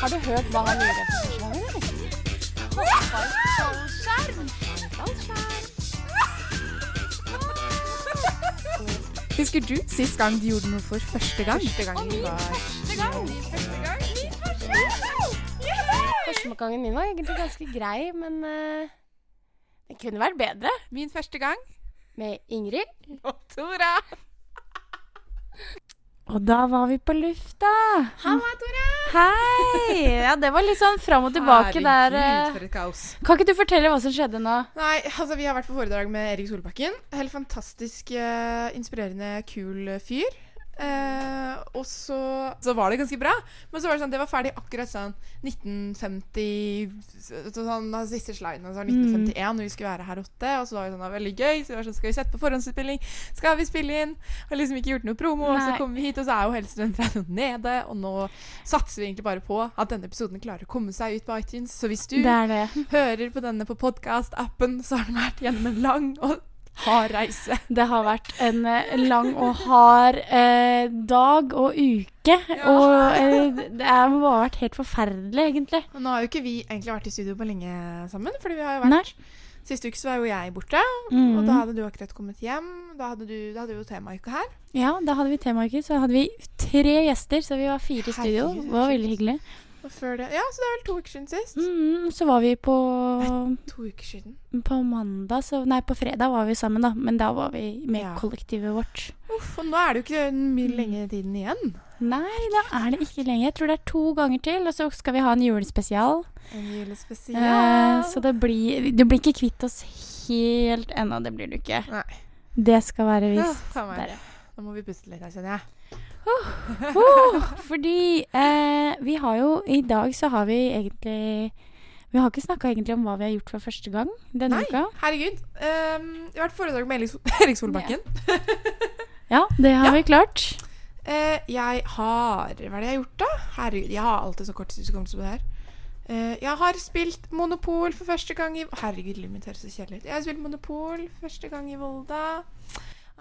Har du hørt hva han gjør? første gang? Husker du sist gang du gjorde noe for første gang? Første gangen var Første gangen min var egentlig ganske grei, men uh, den kunne vært bedre. Min første gang. Med Ingrid. Og Tora. Og da var vi på lufta. Halla, Tora. Hei! Ja, det var litt sånn fram og tilbake der. eh. Herregud, for et kaos. Kan ikke du fortelle hva som skjedde nå? Nei, altså Vi har vært på foredrag med Erik Solbakken. Helt fantastisk eh, inspirerende, kul fyr. Eh, og så, så var det ganske bra. Men så var det sånn, det var ferdig akkurat sånn 1950 sånn, altså, Siste sliden var 1951, og vi skulle være her åtte. Og så var det sånn, det var veldig gøy. Så vi var sånn, skal vi sette på forhåndsutspilling? Skal vi spille inn? Har liksom ikke gjort noe promo. Og så kommer vi hit, og så er jo hele studentradioen nede. Og nå satser vi egentlig bare på at denne episoden klarer å komme seg ut på iTunes. Så hvis du Det det. hører på denne på podkast-appen, så har den vært gjennom en lang og hard reise. Det har vært en eh, lang og hard eh, dag og uke. Og eh, det har bare vært helt forferdelig, egentlig. Og nå har jo ikke vi egentlig vært i studio på lenge sammen, fordi vi har jo vært Nei. Siste uke så var jo jeg borte, Mm. og da hadde du akkurat kommet hjem. Da hadde du, da hadde vi jo temauke her. Ja, da hadde vi temauke. Så hadde vi tre gjester, så vi var fire i studio. Det var veldig hyggelig. Og før det Ja, så det er vel to uker siden sist. Mm, så var vi på nei, To uker siden. På mandag så, Nei, på fredag var vi sammen, da. Men da var vi med Ja. kollektivet vårt. Uff, og nå er det jo ikke mye lenge tiden igjen. Nei, da er det ikke lenger. Jeg tror det er to ganger til, og så skal vi ha en julespesial. En julespesial. Eh, så det blir Du blir ikke kvitt oss helt ennå. Det blir du ikke. Nei. Det skal være Ja, visst. ta meg. Der. Nå må vi puste litt her, kjenner jeg. Oh, fordi eh, vi har jo I dag så har vi egentlig Vi har ikke snakka egentlig om hva vi har gjort for første gang denne Nei, uka. herregud. Um, jeg har vært foredrag med Erik Solbakken. Ja, det har Ja. vi klart. Uh, jeg har Hva er det jeg har gjort, da? Herregud, jeg har alltid så kort hukommelse på det her. Uh, jeg har spilt Monopol for første gang i Herregud, livet mitt høres så kjedelig ut. Jeg har spilt Monopol for første gang i Volda.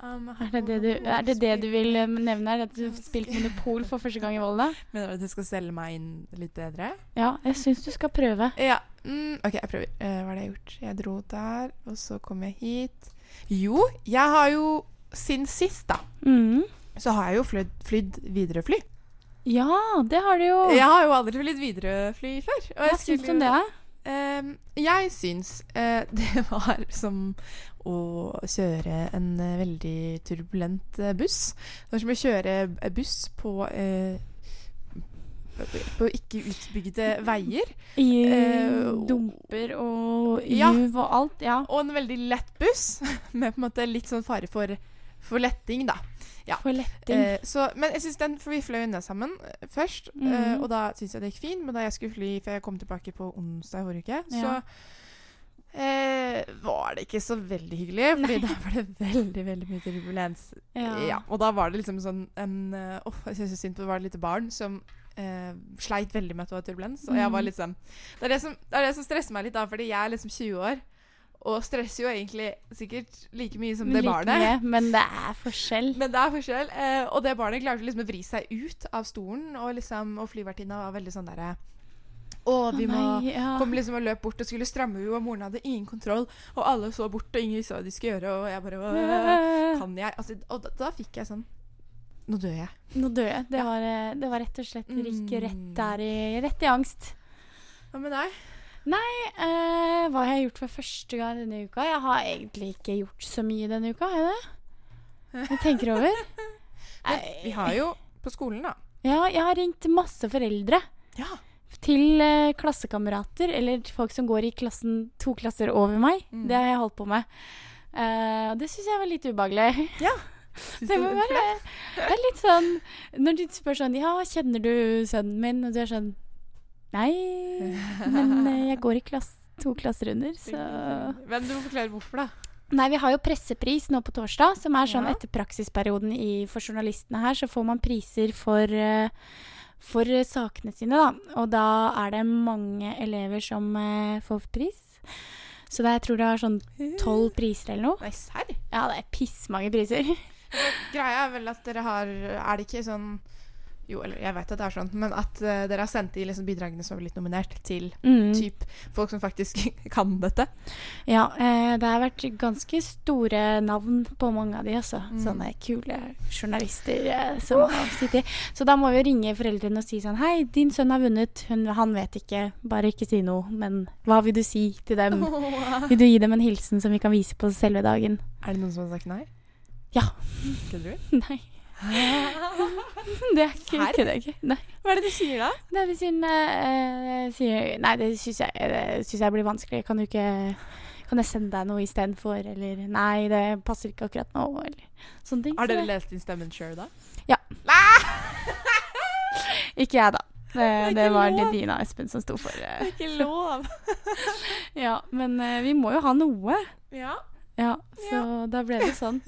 Um, Er det det du, er det, det du vil nevne? nevne? her, At du har spilt Monopol for første gang i Volda? Mener du at du skal selge meg inn litt bedre? Ja, jeg syns du skal prøve. Ja. Mm, OK, jeg prøver. Uh, hva har jeg gjort? Jeg dro der, og så kom jeg hit. Jo, jeg har jo siden sist, da, Mm. så har jeg jo flydd, flydd Widerøe-fly. Ja, det har du jo. Jeg har jo aldri flydd Widerøe-fly før. og Hva jeg syns du om det? jo- Ehm, jeg syns eh, det var som å kjøre en eh, veldig turbulent eh, buss. Det var som å kjøre buss på eh, på ikke utbygde veier. I Eh, dumper og Ja. og alt. Ja. Og en veldig lett buss, med på en måte litt sånn fare for, for letting, da. Ja. For letting. Eh, så, men jeg synes den, for vi fløy ned sammen eh, først, mm. eh, og da syntes jeg det gikk fint. Men da jeg skulle fly, for jeg kom tilbake på onsdag forrige uke, Ja. så eh, var det ikke så veldig hyggelig. Fordi Nei. da var det veldig veldig mye turbulens. ja. Og da var det liksom sånn en eh, Åh, jeg synes synd på det var et lite barn som eh, sleit veldig med at det var turbulens. Og jeg var litt sånn Det er det som, det er det som stresser meg litt, da, fordi jeg er liksom 20 år. Og stresser jo egentlig sikkert like mye som det Like barnet. mye, men det er forskjell. Men det er forskjell. Eh, og det barnet klarte liksom å vri seg ut av stolen, og, liksom, og flyvertinna var veldig sånn derre Å, vi må nei, ja. Kom liksom og løp bort og skulle stramme henne, og moren hadde ingen kontroll. Og alle så bort, og ingen visste hva de skulle gjøre. Og jeg bare «Åh, Kan jeg? Altså, og da, da fikk jeg sånn Nå dør jeg. Nå dør jeg. Det var, eh, det var rett og slett ikke rett der i, rett i angst. Hva med deg? Eh, hva har jeg gjort for første gang denne uka? Jeg har egentlig ikke gjort så mye denne uka, har jeg det? Jeg tenker over. Men, vi har jo på skolen, da. Ja, jeg har ringt masse foreldre Ja. til eh, klassekamerater, eller folk som går i klassen to klasser over meg. Mm. Det har jeg holdt på med. Eh, og det syns jeg var litt ubehagelig. Ja. Det, være, det er litt sånn Når de spør sånn Ja, kjenner du sønnen min? Og du er sånn Nei, men eh, jeg går i klass, to klasser under, så Men du må forklare hvorfor, da. Nei, vi har jo pressepris nå på torsdag, som er sånn Ja. etter praksisperioden i, for journalistene her, så får man priser for, eh, for eh, sakene sine, da. Og da er det mange elever som får pris. Så det, jeg tror det er sånn tolv priser eller noe. Nei, serr? Ja, det er pissmange priser. Greia er vel at dere har Er det ikke sånn Jo, eller jeg vet at det er sånn, men at uh, dere har sendt de liksom, bidragene som har blitt nominert, til Mm. typ folk som faktisk kan dette. Ja, eh, det har vært ganske store navn på mange av de, altså. Mm. Sånne kule journalister eh, som har sittet Så da må vi ringe foreldrene og si sånn Hei, din sønn har vunnet. Hun, han vet ikke. Bare ikke si noe. Men hva vil du si til dem? Vil du gi dem en hilsen som vi kan vise på selve dagen? Er det noen som har sagt nei? Ja. Kødder du? Nei. Det er ikke Serr? kødder jeg ikke. Nei. Hva er det de sier da? Nei, de sier, eh, sier Nei, det syns jeg, det synes jeg blir vanskelig. Kan du ikke Kan jeg sende deg noe istedenfor? Eller Nei, det passer ikke akkurat nå. Eller sånne ting. Har dere lest In stemmen sjøl da? Ja. Ikke jeg, da. Det, er det var lov. Dina og Espen som sto for. Det eh. ikke lov. Ja, men eh, vi må jo ha noe. Ja. Ja, så da ble det sånn.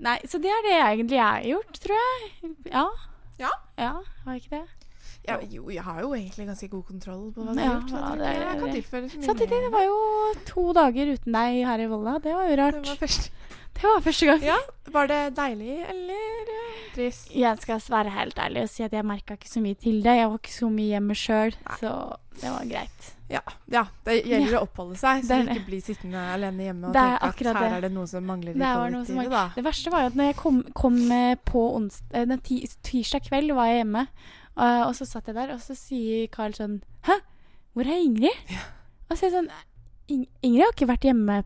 Nei, så det er det jeg egentlig jeg har gjort, tror jeg. Ja. Ja. Ja, Har jeg ikke det? ja. Jo, jeg har jo egentlig ganske god kontroll på hva du har gjort. ja, det jeg kan tilføre så mye Samtidig, det var jo to dager uten deg her i Volda. Det var jo rart. Det var første, Det var første gang. Ja, Var det deilig eller eh, trist? Jeg skal være helt ærlig og si at jeg merka ikke så mye til det. Jeg var ikke så mye hjemme sjøl, så det var greit. Ja, ja det gjelder Ja. å oppholde seg, så du ikke blir sittende alene hjemme og tenke at her det. er det noe som mangler i kollektivet. da. Det verste var at når jeg kom, kom eh, på onsdag, den tirsdag kveld, var jeg hjemme, Og, og så satt jeg der, og så sier Carl sånn Hæ, hvor er Ingrid? Og så er jeg sånn Ingrid har ikke vært hjemme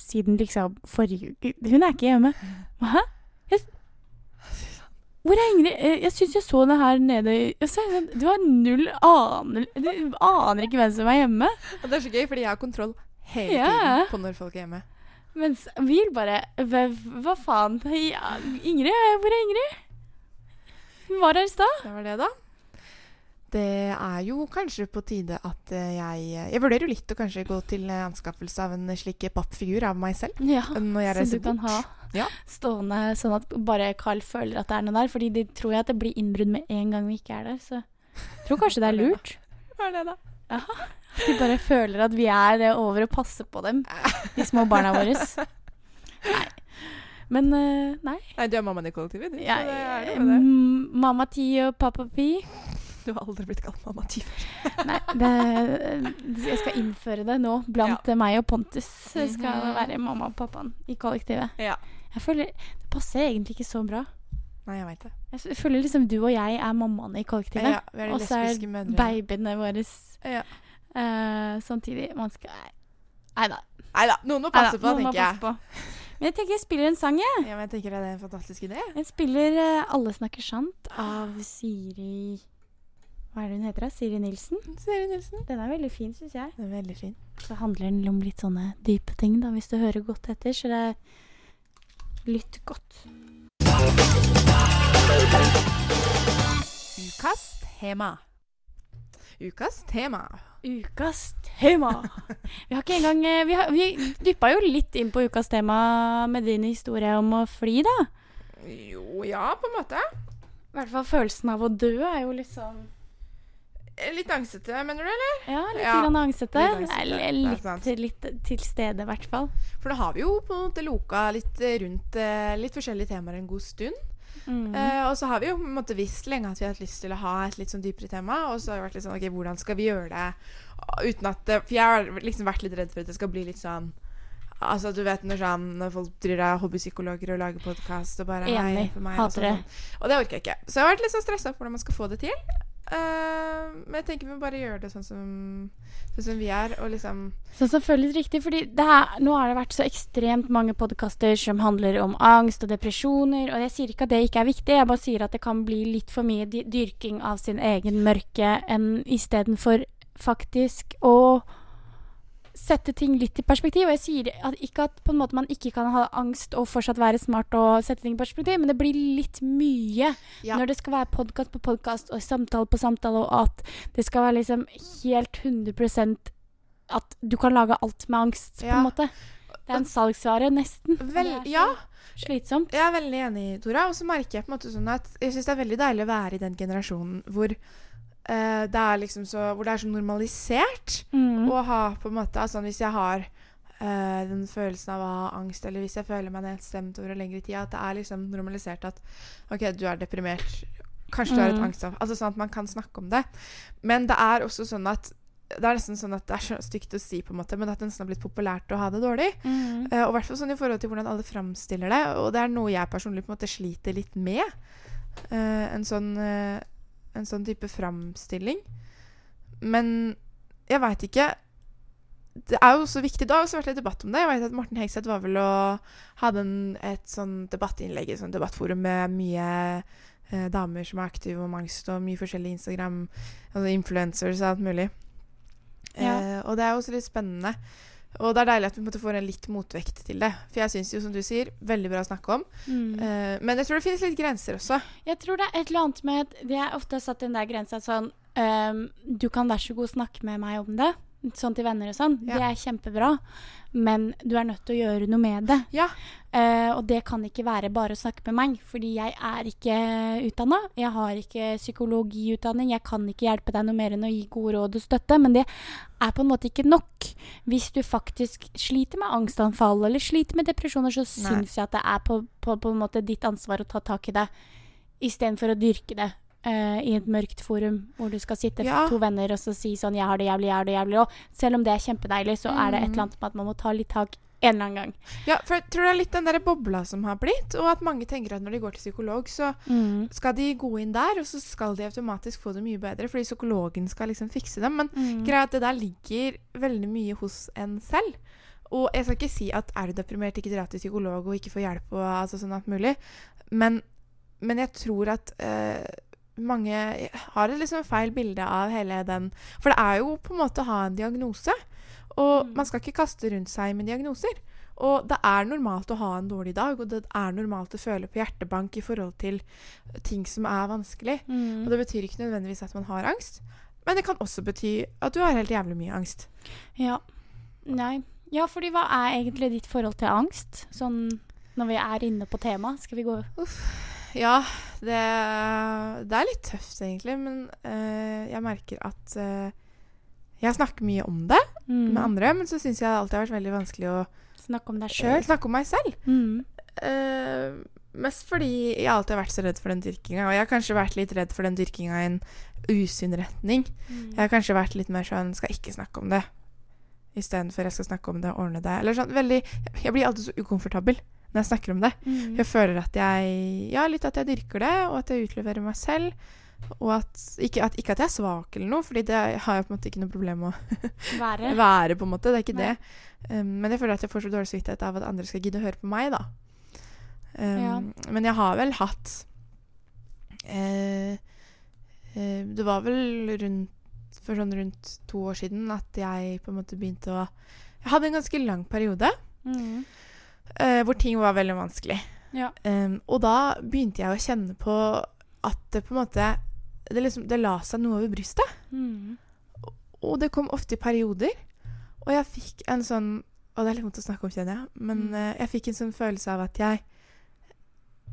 siden liksom forrige uke. Hun er ikke hjemme. Hæ? Hvor er Ingrid? Eh, Jeg syns jeg så henne her nede. Du har null aner Du aner ikke hvem som er hjemme. Det er så gøy, fordi jeg har kontroll hele Ja. tiden på når folk er hjemme. Mens vi bare Hva, hva faen? Ja, Ingrid? Hvor er Ingrid? Hun var her i stad. Det var det, da. Det er jo kanskje på tide at eh, jeg Jeg vurderer jo litt å kanskje gå til eh, anskaffelse av en slik pappfigur av meg selv. Ja, Når jeg som reiser du kan ha Ja. stående sånn at bare Carl føler at det er noe der. Fordi de tror jeg at det blir innbrudd med en gang vi ikke er der. Så jeg tror kanskje det er lurt. Hva er det, da? At de bare føler at vi er eh, over og passer på dem, de små barna våre. Nei. Men nei. Nei, du er mammaen i kollektivet, du. mm, mamma Ti og pappa Pi Du har aldri blitt kalt mamma ti før. Nei, det, jeg skal innføre det nå blant meg og Pontus. Jeg skal det være mamma og pappaen i kollektivet. Ja. Jeg føler Det passer egentlig ikke så bra. Nei, jeg veit det. Jeg føler liksom du og jeg er mammaene i kollektivet. Ja, vi er og så er babyene våre Ja. uh, samtidig. Man skal Nei da. Noen må passe på, tenker jeg. Men jeg tenker jeg spiller en sang, jeg. Ja, men jeg tenker det er en fantastisk idé. Jeg spiller uh, 'Alle snakker sant' av Siri Hva er det hun heter? da? Siri Nilsen. Siri Nilsen. Den er veldig fin, syns jeg. Den er veldig fin. Så handler den om litt sånne dype ting, da, hvis du hører godt etter. Så det lytt godt. Ukas tema. Ukas tema. Ukas tema. Vi har ikke engang eh, Vi, har, vi dyppa jo litt inn på ukas tema med din historie om å fly, da. Jo, ja, på en måte. I hvert fall følelsen av å dø er jo litt sånn Litt angstete, mener du, eller? Ja, litt Ja, grann angstete. litt angstete, det litt, litt til stede, i hvert fall. For da har vi jo på en måte loka litt eh, rundt eh, litt forskjellige temaer en god stund. Mm. Uh, og så har vi jo på en måte visst lenge at vi har hatt lyst til å ha et litt sånn dypere tema. Og så har det vært litt sånn OK, hvordan skal vi gjøre det uten at det- For jeg har liksom vært litt redd for at det skal bli litt sånn Altså, du vet når, sånn, når folk driver av hobbypsykologer og lager podkast og bare Enig. hei for meg, Hater og, sånn. og det orker jeg ikke. Så jeg har vært litt sånn stressa på hvordan man skal få det til. Eh, men jeg tenker vi bare gjøre det sånn som, sånn som vi er, og liksom Sånn som føles riktig, fordi nå har det vært så ekstremt mange podkaster som handler om angst og depresjoner, og jeg sier ikke at det ikke er viktig, jeg bare sier at det kan bli litt for mye dyrking av sin egen mørke enn istedenfor faktisk å sette ting litt i perspektiv. Og jeg sier at ikke at på en måte man ikke kan ha angst og fortsatt være smart og sette ting i perspektiv, men det blir litt mye Ja. når det skal være podkast på podkast og samtale på samtale, og at det skal være liksom helt 100% at du kan lage alt med angst, på en måte. Det er en salgsvare, nesten. Vel, ja. Slitsomt. Jeg er veldig enig, Tora. Og så merker jeg på en måte sånn at jeg syns det er veldig deilig å være i den generasjonen hvor eh, det er liksom så Hvor det er så normalisert Mm. å ha på en måte Altså hvis jeg har uh, den følelsen av å ha angst, eller hvis jeg føler meg nedstemt over en lengre tid, at det er liksom normalisert at OK, du er deprimert. Kanskje du har et Mm. angstanfall. Altså sånn at man kan snakke om det. Men det er også sånn at det er nesten sånn at det er så stygt å si, på en måte, men at det nesten har blitt populært å ha det dårlig. Mm. Uh, og i hvert fall sånn i forhold til hvordan alle framstiller det. Og det er noe jeg personlig på en måte sliter litt med. Uh, en, sånn, en sånn type framstilling. Men jeg veit ikke Det er jo også viktig. Det har også vært litt debatt om det. Jeg vet at Morten Hegseth var vel og hadde en, et sånn debattinnlegg i et sånt debattforum med mye eh, damer som er aktive om angst, og mye forskjellige Instagram, altså influencers og alt mulig. Ja. Eh, og det er jo også litt spennende. Og det er deilig at vi får en litt motvekt til det. For jeg syns jo, som du sier, veldig bra å snakke om. Mm. Uh, men jeg tror det finnes litt grenser også. Jeg tror det er et eller annet med at jeg ofte ofte satt den der grensa sånn um, Du kan vær så god snakke med meg om det, sånn til venner og sånn. Ja. Det er kjempebra. Men du er nødt til å gjøre noe med det. Ja. Uh, og det kan ikke være bare å snakke med meg, fordi jeg er ikke utdanna. Jeg har ikke psykologiutdanning. Jeg kan ikke hjelpe deg noe mer enn å gi gode råd og støtte. Men det er på en måte ikke nok. Hvis du faktisk sliter med angstanfall eller sliter med depresjoner, så syns jeg at det er på, på, på en måte ditt ansvar å ta tak i det, istedenfor å dyrke det. Eh, I et mørkt forum hvor du skal sitte Ja. to venner og så si sånn 'Jeg har det jævlig, jeg har det jævlig'. Og selv om det er kjempedeilig, så er det et Mm. eller annet med at man må ta litt tak en eller annen gang. Ja, for jeg tror det er litt den der bobla som har blitt, og at mange tenker at når de går til psykolog, så Mm. skal de gå inn der, og så skal de automatisk få det mye bedre, fordi psykologen skal liksom fikse dem. Men Mm. greia at det der ligger veldig mye hos en selv. Og jeg skal ikke si at er du deprimert, ikke dra til psykolog og ikke få hjelp og altså sånn alt mulig, men, men jeg tror at eh, mange har et liksom feil bilde av hele den For det er jo på en måte å ha en diagnose, og Mm. man skal ikke kaste rundt seg med diagnoser. Og det er normalt å ha en dårlig dag, og det er normalt å føle på hjertebank i forhold til ting som er vanskelig. Mm. Og det betyr ikke nødvendigvis at man har angst, men det kan også bety at du har helt jævlig mye angst. Ja. Nei. Ja, fordi hva er egentlig ditt forhold til angst? Sånn når vi er inne på temaet. Skal vi gå Ja, det, det er litt tøft egentlig, men uh, jeg merker at uh, jeg snakker mye om det mm. med andre, men så syns jeg det alltid har vært veldig vanskelig å snakke om deg selv sjøl? snakke om meg selv. Mm. Uh, mest fordi jeg alltid har vært så redd for den dyrkinga, og jeg har kanskje vært litt redd for den dyrkinga i en usunn retning. Mm. Jeg har kanskje vært litt mer sånn skal ikke snakke om det istedenfor jeg skal snakke om det og ordne det. Eller sånn veldig Jeg blir alltid så ukomfortabel når jeg snakker om det. Mm. Jeg føler at jeg Ja, litt at jeg dyrker det, og at jeg utleverer meg selv. Og at ikke, at ikke at jeg er svak eller noe, Fordi det har jeg på en måte ikke noe problem med å Være. være. på en måte, Det er ikke Nei. det. Um, men jeg føler at jeg får så dårlig samvittighet av at andre skal gidde å høre på meg, da. Um, Ja. Men jeg har vel hatt eh, eh, Det var vel rundt for sånn rundt to år siden at jeg på en måte begynte å Jeg hadde en ganske lang periode Mm. Eh, hvor ting var veldig vanskelig. Ja. Um, og da begynte jeg å kjenne på at det på en måte Det, liksom, det la seg noe over brystet. Mm. Og det kom ofte i perioder. Og jeg fikk en sånn Og det er litt vondt å snakke om, kjenner jeg. Men Mm. uh, jeg fikk en sånn følelse av at jeg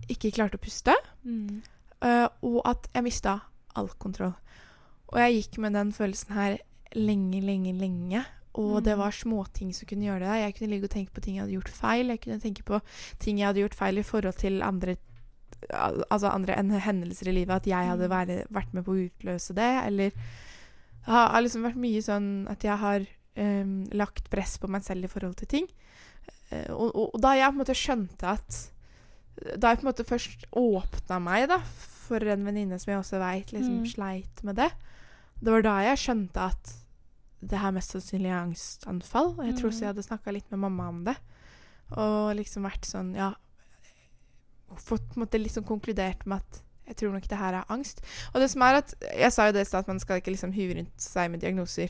ikke klarte å puste. Mm. Uh, og at jeg mista all kontroll. Og jeg gikk med den følelsen her lenge, lenge, lenge. Og det Mm. var småting som kunne gjøre det. Jeg kunne ligge og tenke på ting jeg hadde gjort feil. Jeg kunne tenke på ting jeg hadde gjort feil i forhold til andre Altså andre hendelser i livet. At jeg hadde Mm. vært, med på å utløse det. Eller det har, har liksom vært mye sånn at jeg har um, lagt press på meg selv i forhold til ting. Eh, og, og, og da jeg på en måte skjønte at Da jeg på en måte først åpna meg da for en venninne som jeg også veit liksom Mm. sleit med det, det var da jeg skjønte at det her mest sannsynlig er angstanfall. Og jeg tror også Mm. jeg hadde snakka litt med mamma om det. Og liksom vært sånn, ja Fått på en måte liksom konkludert med at jeg tror nok det her er angst. Og det som er at Jeg sa jo det i stad at man skal ikke liksom hyve rundt seg med diagnoser.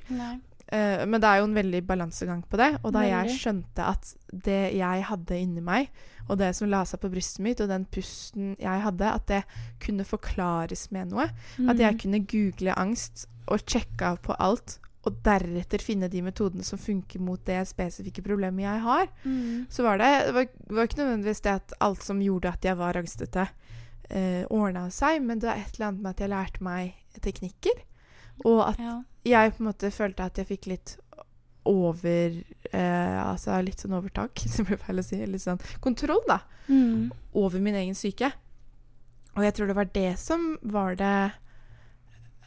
Eh, men det er jo en veldig balansegang på det. Og da jeg skjønte at det jeg hadde inni meg, og det som la seg på brystet mitt, og den pusten jeg hadde, at det kunne forklares med noe. At jeg Mm. kunne google angst og sjekke av på alt, og deretter finne de metodene som funker mot det spesifikke problemet jeg har. Mm. Så var det, det var, var ikke nødvendigvis det at alt som gjorde at jeg var angstete, eh, ordna seg, men det var et eller annet med at jeg lærte meg teknikker. Og at Ja. jeg på en måte følte at jeg fikk litt over eh, Altså litt sånn overtak, som blir feil å si. Litt sånn kontroll, da. Mm. Over min egen syke. Og jeg tror det var det som var det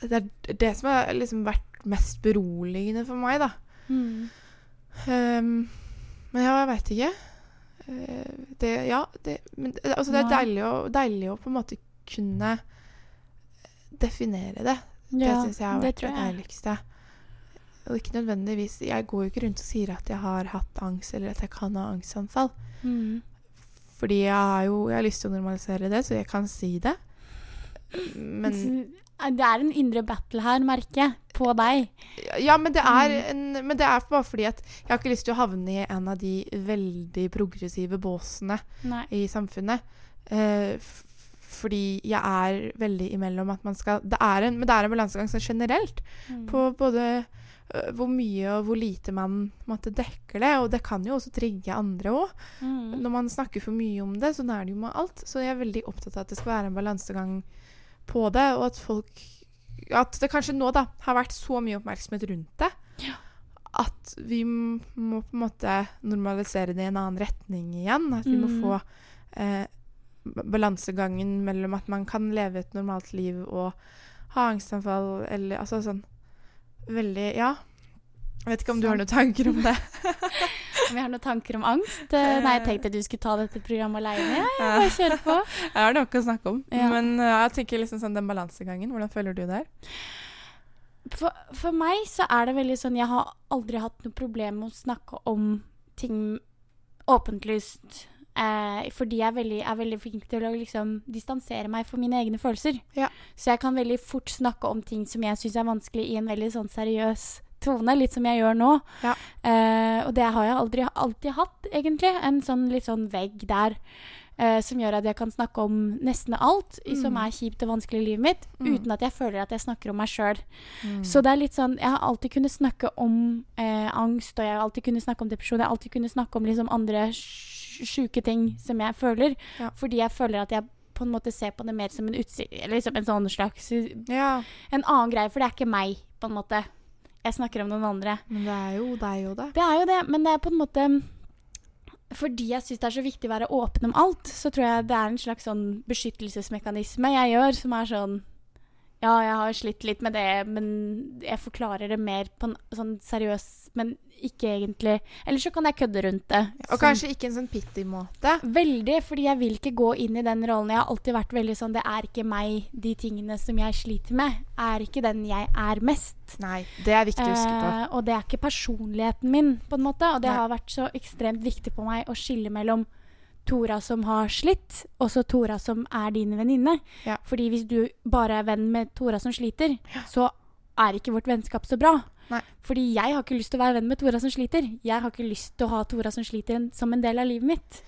Det er det som har liksom vært mest beroligende for meg, da. Mm. Um, men ja, jeg veit ikke. Uh, det Ja, det, men, det- altså, det er deilig å, deilig å på en måte kunne definere det. Det Ja, syns jeg har vært det, deiligste. Og ikke nødvendigvis Jeg går jo ikke rundt og sier at jeg har hatt angst, eller at jeg kan ha angstanfall. Mm. Fordi jeg har jo jeg har lyst til å normalisere det, så jeg kan si det. Men Det er en indre battle her, merker jeg, på deg. Ja, men det, er Mm. en, men det er bare fordi at jeg har ikke lyst til å havne i en av de veldig progressive båsene Nei. i samfunnet. Eh, fordi jeg er veldig imellom at man skal det er en, Men det er en balansegang sånn generelt Mm. på både uh, hvor mye og hvor lite man måtte dekke det. Og det kan jo også trigge andre òg. Mm. Når man snakker for mye om det, sånn er det jo med alt. Så jeg er veldig opptatt av at det skal være en balansegang på det, og at folk At det kanskje nå da har vært så mye oppmerksomhet rundt det Ja. at vi må på en måte normalisere det i en annen retning igjen. At vi må Mm. få eh, balansegangen mellom at man kan leve et normalt liv og ha angstanfall, eller altså sånn Veldig Ja. Jeg vet ikke om du har noen tanker om det? Om jeg har noen tanker om angst? Eh, Nei, jeg tenkte at du skulle ta dette programmet alene. Ja, Ja. bare kjør på. Jeg har nok å snakke om. Ja. Men uh, jeg tenker liksom sånn den balansegangen. Hvordan føler du der? For, for meg så er det veldig sånn Jeg har aldri hatt noe problem med å snakke om ting åpentlyst. Eh, fordi jeg er veldig, er veldig flink til å liksom distansere meg for mine egne følelser. Ja. Så jeg kan veldig fort snakke om ting som jeg syns er vanskelig, i en veldig sånn seriøs tone. Litt som jeg gjør nå. Ja. Eh, og det har jeg aldri alltid hatt, egentlig. En sånn litt sånn vegg der. eh, som gjør at jeg kan snakke om nesten alt mm. som er kjipt og vanskelig i livet mitt, Mm. uten at jeg føler at jeg snakker om meg sjøl. Mm. Så det er litt sånn Jeg har alltid kunnet snakke om eh, angst, og jeg har alltid kunnet snakke om depresjon. Jeg har alltid kunnet snakke om liksom andre sjuke ting som jeg føler. Ja. Fordi jeg føler at jeg på en måte ser på det mer som en utsikt Eller liksom en sånn slags Ja, En annen greie, for det er ikke meg, på en måte. Jeg snakker om noen andre. men det er jo deg òg, det. Det er jo det, men det er på en måte fordi jeg syns det er så viktig å være åpen om alt, så tror jeg det er en slags sånn beskyttelsesmekanisme jeg gjør, som er sånn Ja, jeg har slitt litt med det, men jeg forklarer det mer på en sånn seriøs Men ikke egentlig Eller så kan jeg kødde rundt det. Og Sånn- kanskje ikke en sånn pitty-måte. Veldig, fordi jeg vil ikke gå inn i den rollen. Jeg har alltid vært veldig sånn Det er ikke meg, de tingene som jeg sliter med, er ikke den jeg er mest. Nei, det er viktig å huske på. Eh, og det er ikke personligheten min, på en måte. Og det Nei. har vært så ekstremt viktig på meg å skille mellom Tora som har slitt, og så Tora som er din venninne. Ja. Fordi hvis du bare er venn med Tora som sliter, så er ikke vårt vennskap så bra. Nei. Fordi jeg har ikke lyst til å være venn med Tora som sliter. Jeg har ikke lyst til å ha Tora som sliter en, som en del av livet mitt.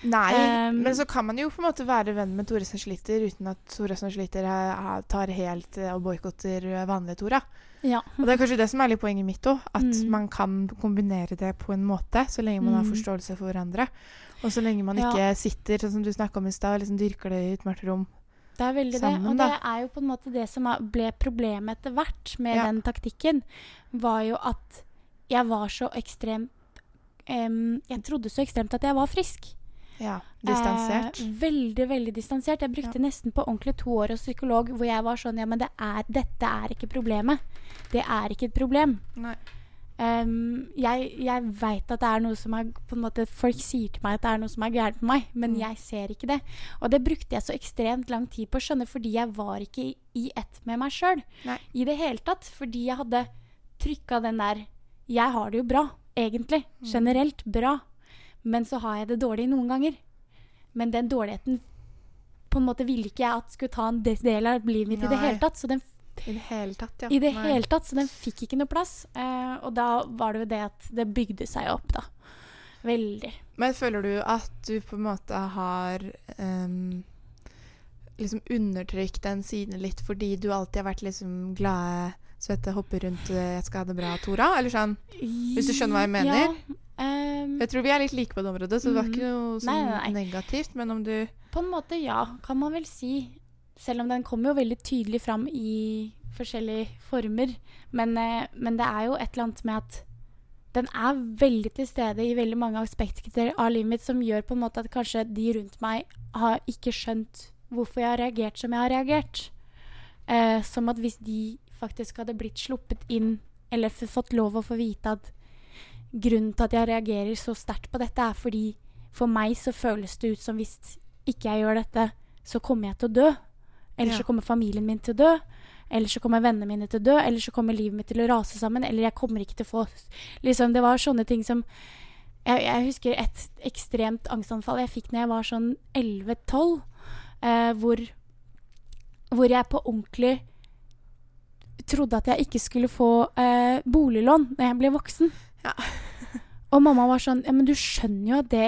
Nei, Um, men så kan man jo på en måte være venn med Tora som sliter, uten at Tora som sliter tar helt eh, og boikotter eh, vanlige Tora. Ja. Og det er kanskje det som er litt poenget mitt òg, at Mm. man kan kombinere det på en måte, så lenge man har Mm. forståelse for hverandre. Og så lenge man Ja. ikke sitter, sånn som du snakka om i stad, liksom dyrker det i et mørkt rom. Det er veldig det. Og da. det er jo på en måte det som ble problemet etter hvert med Ja. den taktikken, var jo at jeg var så ekstremt um, Jeg trodde så ekstremt at jeg var frisk. Ja, distansert. Eh, veldig, veldig distansert. Jeg brukte nesten på ordentlig to år hos psykolog hvor jeg var sånn Ja, men det er, dette er ikke problemet. Det er ikke et problem. Em, jeg jeg veit at det er noe som er på en måte, Folk sier til meg at det er noe som er gærent med meg, men Mm. jeg ser ikke det. Og det brukte jeg så ekstremt lang tid på å skjønne, fordi jeg var ikke i, i ett med meg sjøl i det hele tatt. Fordi jeg hadde trykka den der Jeg har det jo bra, egentlig. Mm. Generelt bra. Men så har jeg det dårlig noen ganger. Men den dårligheten på en måte ville ikke jeg at skulle ta en del av livet mitt i det hele tatt. Så den I det hele tatt, ja. i det Nei. hele tatt, så den fikk ikke noe plass. Eh, og da var det jo det at det bygde seg opp, da. Veldig. Men føler du at du på en måte har um, liksom undertrykt den siden litt fordi du alltid har vært liksom glade, svette, hoppe rundt, eh, jeg skal ha det bra, Tora? Eller sånn? Hvis du skjønner hva jeg mener? Ja, ehm, Jeg tror vi er litt like på det området, så det var Mhm. ikke noe sånn Nei, nei, nei. negativt. Men om du på en måte ja, kan man vel si. Selv om den kommer jo veldig tydelig fram i forskjellige former. Men, eh, men det er jo et eller annet med at den er veldig til stede i veldig mange aspekter av livet mitt som gjør på en måte at kanskje de rundt meg har ikke skjønt hvorfor jeg har reagert som jeg har reagert. Eh, som at hvis de faktisk hadde blitt sluppet inn, eller fått lov å få vite at grunnen til at jeg reagerer så sterkt på dette, er fordi for meg så føles det ut som hvis ikke jeg gjør dette, så kommer jeg til å dø. Eller Ja. så kommer familien min til å dø. Eller så kommer vennene mine til å dø. Eller så kommer livet mitt til å rase sammen. Eller jeg kommer ikke til å få Liksom, det var sånne ting som jeg, jeg husker et ekstremt angstanfall jeg fikk når jeg var sånn 11-12, eh, hvor, hvor jeg på ordentlig trodde at jeg ikke skulle få eh, boliglån når jeg ble voksen. Ja. Og mamma var sånn Ja, men du skjønner jo at det,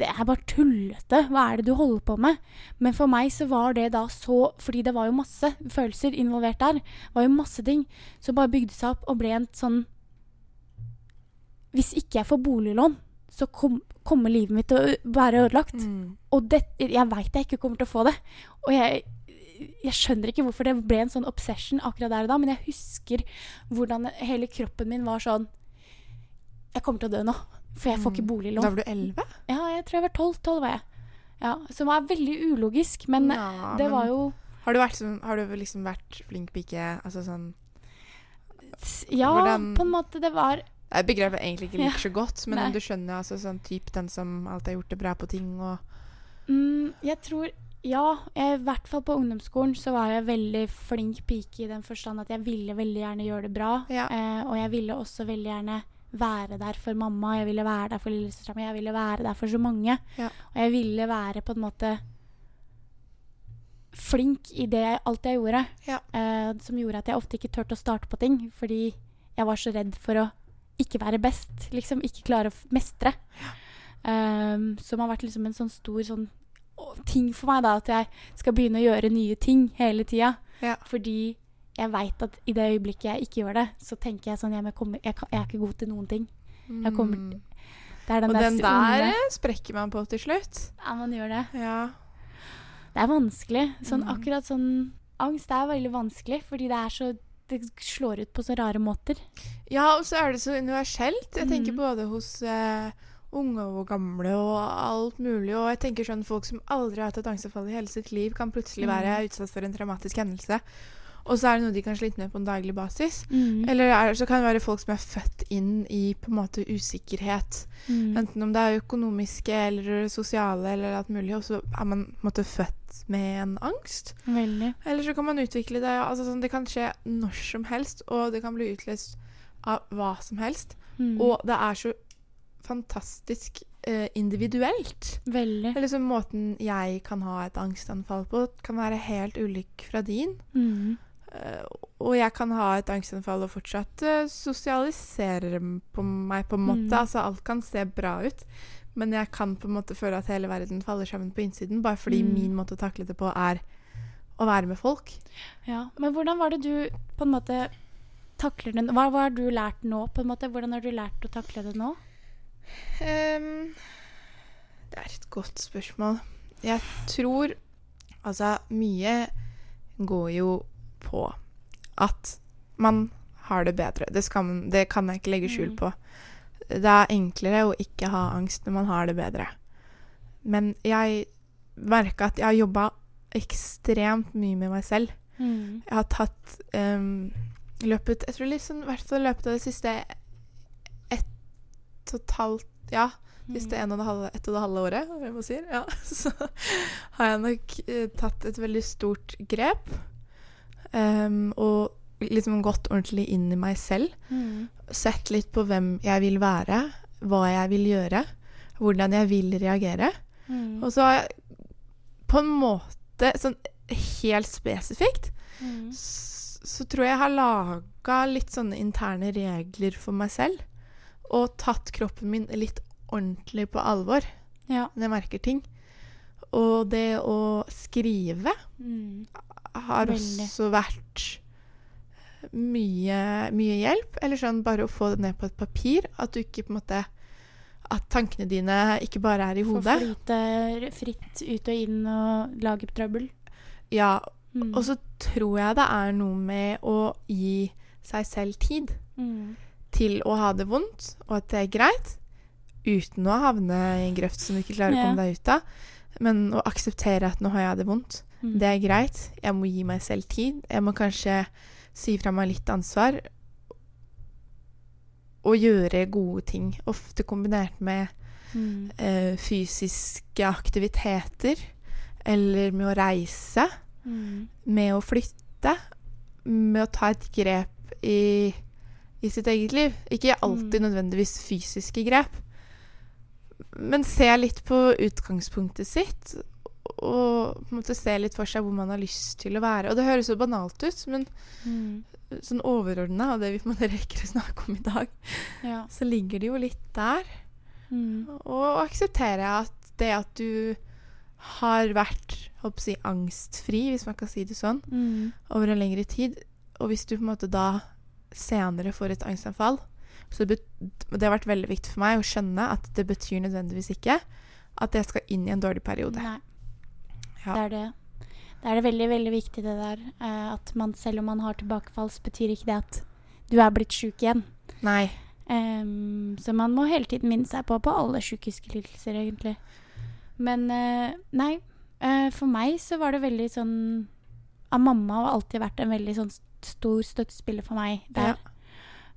det er bare tullete. Hva er det du holder på med? Men for meg så var det da så Fordi det var jo masse følelser involvert der. Det var jo masse ting som bare bygde seg opp og ble en sånn Hvis ikke jeg får boliglån, så kom, kommer livet mitt til å være ødelagt. Mm. Og det, jeg veit jeg ikke kommer til å få det. Og jeg, jeg skjønner ikke hvorfor det ble en sånn obsession akkurat der og da, men jeg husker hvordan hele kroppen min var sånn Jeg kommer til å dø nå, for jeg får ikke boliglån. Da var du 11? Ja, jeg tror jeg var 12. 12 var jeg. Ja, Som var veldig ulogisk, men Ja, det men var jo Har du, vært sånn, har du liksom vært flink pike? Altså sånn Ja, Hvordan- på en måte. Det var Jeg er et begrep jeg egentlig ikke liker Ja. så godt, men Nei. om du skjønner altså sånn typ den som alltid har gjort det bra på ting og mm, Jeg tror Ja, jeg, i hvert fall på ungdomsskolen så var jeg veldig flink pike i den forstand at jeg ville veldig gjerne gjøre det bra. Ja. Eh, og jeg ville også veldig gjerne være der for mamma, jeg ville være der for lillesøstera mi, jeg ville være der for så mange. Ja. Og jeg ville være på en måte flink i det jeg, alt jeg gjorde. Ja. Eh, som gjorde at jeg ofte ikke turte å starte på ting, fordi jeg var så redd for å ikke være best. Liksom ikke klare å mestre. mestre. Um, som har vært liksom en sånn stor sånn ting for meg, da. At jeg skal begynne å gjøre nye ting hele tida. Ja. Fordi jeg veit at i det øyeblikket jeg ikke gjør det, så tenker jeg sånn Jeg, kommer, jeg, jeg er ikke god til noen ting. Jeg kommer Mm. Det er den Og der den der eh, sprekker man på til slutt. Ja, man gjør det. Ja. Det er vanskelig. Sånn Mm. akkurat sånn Angst er veldig vanskelig, fordi det er så Det slår ut på så rare måter. ja, og så er det så universelt. Jeg tenker mm. både hos uh, unge og gamle og alt mulig. Og jeg tenker sånn folk som aldri har hatt et angstanfall i hele sitt liv, kan plutselig Mm. være utsatt for en traumatisk hendelse. Og så er det noe de kan slite med på en daglig basis. Mm. Eller er, så kan det være folk som er født inn i på en måte usikkerhet. Mm. Enten om det er økonomiske eller sosiale eller alt mulig, og så er man på en måte født med en angst. Veldig. Eller så kan man utvikle det altså sånn, Det kan skje når som helst, og det kan bli utløst av hva som helst. Mm. Og det er så fantastisk eh, individuelt. Veldig. Eller så Måten jeg kan ha et angstanfall på, kan være helt ulik fra din. Mm. Eh, og jeg kan ha et angstanfall og fortsatt uh, sosialisere på meg, på en måte. Mm. Altså, alt kan se bra ut. Men jeg kan på en måte føle at hele verden faller sammen på innsiden, bare fordi Mm. min måte å takle det på er å være med folk. Ja. Men hvordan var det du på en måte takler det Hva, hva har du lært nå, på en måte? Hvordan har du lært å takle det nå? Um, det er et godt spørsmål. Jeg tror Altså, mye går jo på at man har det bedre. Det, skal man, det kan jeg ikke legge skjul Mm. på. Det er enklere å ikke ha angst når man har det bedre. Men jeg merka at jeg har jobba ekstremt mye med meg selv. Mm. Jeg har tatt um, løpet Jeg tror liksom, i hvert fall løpet av det siste ett og et halvt Ja, siste en og det halve, ett og det halve året, hva jeg må si, ja, så har jeg nok uh, tatt et veldig stort grep. Um, og liksom gått ordentlig inn i meg selv. Mm. Sett litt på hvem jeg vil være, hva jeg vil gjøre, hvordan jeg vil reagere. Mm. Og så har jeg på en måte, sånn helt spesifikt, Mm. så tror jeg jeg har laga litt sånne interne regler for meg selv. Og tatt kroppen min litt ordentlig på alvor Ja. når jeg merker ting. Og det å skrive Mm. Har Veldig. også vært mye, mye hjelp. Eller sånn bare å få det ned på et papir. At du ikke på en måte At tankene dine ikke bare er i Få hodet. flyte fritt ut og inn og lage trøbbel. Ja, Mm. og så tror jeg det er noe med å gi seg selv tid. mm. til å ha det vondt, og at det er greit, uten å havne i en grøft som du ikke klarer å komme deg ut av. Men å akseptere at nå har jeg det vondt. Mm. Det er greit. Jeg må gi meg selv tid. Jeg må kanskje si fra meg litt ansvar. Og gjøre gode ting. Ofte kombinert med Mm. eh, fysiske aktiviteter. Eller med å reise. Mm. Med å flytte. Med å ta et grep i, i sitt eget liv. Ikke alltid Mm. nødvendigvis fysiske grep. Men se litt på utgangspunktet sitt. Og på en måte se litt for seg hvor man har lyst til å være. Og det høres så banalt ut, men Mm. sånn overordna av det vi på en måte rekker å snakke om i dag, Ja. så ligger det jo litt der. Mm. Og akseptere at det at du har vært håper si, angstfri, hvis man kan si det sånn, Mm. over en lengre tid, og hvis du på en måte da senere får et angstanfall så bet Det har vært veldig viktig for meg å skjønne at det betyr nødvendigvis ikke at jeg skal inn i en dårlig periode. Nei. Ja. Det er det. Det er det veldig, veldig viktig det der. eh, at man, selv om man har tilbakefall, så betyr ikke det at du er blitt sjuk igjen. Nei. Um, så man må hele tiden minne seg på på alle psykiske lidelser, egentlig. Men uh, nei. uh, for meg så var det veldig sånn av Mamma har alltid vært en veldig sånn stor støttespiller for meg der.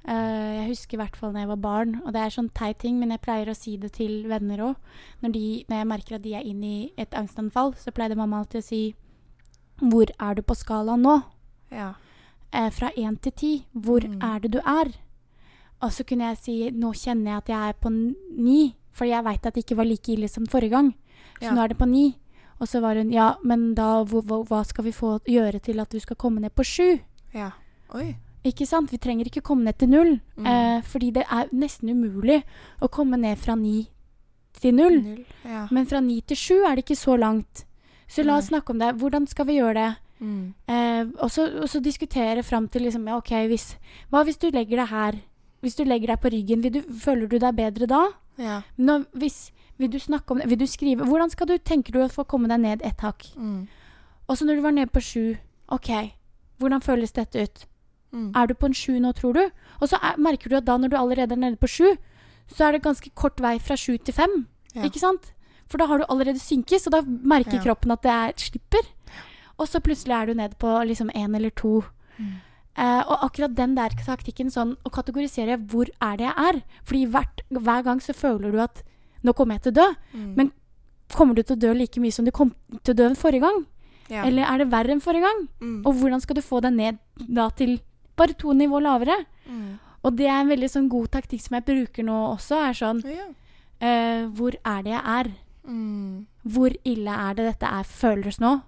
Eh, jeg husker i hvert fall når jeg var barn, og det er sånn teit ting, men jeg pleier å si det til venner òg. Når, når jeg merker at de er inne i et angstanfall, så pleide mamma alltid å si Hvor er du på skalaen nå? Ja. Uh, fra én til ti. Hvor Mm. er det du er? Og så kunne jeg si nå kjenner jeg at jeg er på ni, fordi jeg veit at det ikke var like ille som forrige gang. Så Ja. nå er det på ni. Og så var hun ja, men da hva, hva skal vi få gjøre til at du skal komme ned på sju? ja. Oi. Ikke sant? Vi trenger ikke komme ned til null. Mm. Eh, fordi det er nesten umulig å komme ned fra ni til null. Null. Ja. Men fra ni til sju er det ikke så langt. Så la oss snakke om det. Hvordan skal vi gjøre det? Mm. Eh, og, så, diskutere fram til liksom, ja, OK, hvis, hva hvis du legger deg her? Hvis du legger deg på ryggen, vil du, føler du deg bedre da? Ja. Nå, hvis, vil du snakke om det? Vil du skrive? Hvordan skal du, tenker du å få komme deg ned ett hakk? Mm. Og så når du var nede på sju, OK, hvordan føles dette ut? Mm. Er du på en sju nå, tror du? Og så er, merker du at da når du allerede er nede på sju, så er det ganske kort vei fra sju til fem. Ja. Ikke sant? For da har du allerede synket, så da merker Ja. kroppen at det er, slipper. Og så plutselig er du nede på liksom én eller to. Mm. Eh, og akkurat den der taktikken, sånn å kategorisere hvor er det jeg er Fordi hvert, hver gang så føler du at nå kommer jeg til å dø. Mm. Men kommer du til å dø like mye som du kom til å dø forrige gang? ja. Eller er det verre enn forrige gang? mm. Og hvordan skal du få deg ned da til bare to nivå lavere? Mm. Og det er en veldig sånn god taktikk som jeg bruker nå også, er sånn Ja. uh, Hvor er det jeg er? Mm. Hvor ille er det dette er føles nå?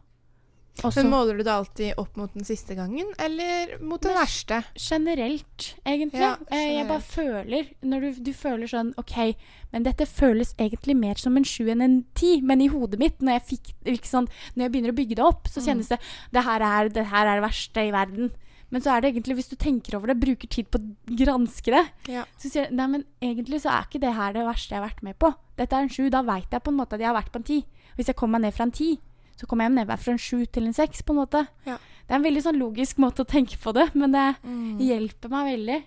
Også, Men måler du det alltid opp mot den siste gangen, eller mot den verste? generelt, egentlig. Ja, generelt. jeg bare føler Når du, du føler sånn OK, men dette føles egentlig mer som en sju enn en ti. Men i hodet mitt, når jeg, fikk, ikke når jeg begynner å bygge det opp, så Mm. kjennes det det her, er, det her er det verste i verden. Men så er det egentlig, hvis du tenker over det, bruker tid på å granske det, Ja. så sier jeg nei, men egentlig så er ikke det her det verste jeg har vært med på. Dette er en sju. Da veit jeg på en måte at jeg har vært på en ti. Hvis jeg kommer meg ned fra en ti, så kommer jeg ned fra en sju til en seks, på en måte. Ja. Det er en veldig sånn logisk måte å tenke på det, men det Mm. hjelper meg veldig.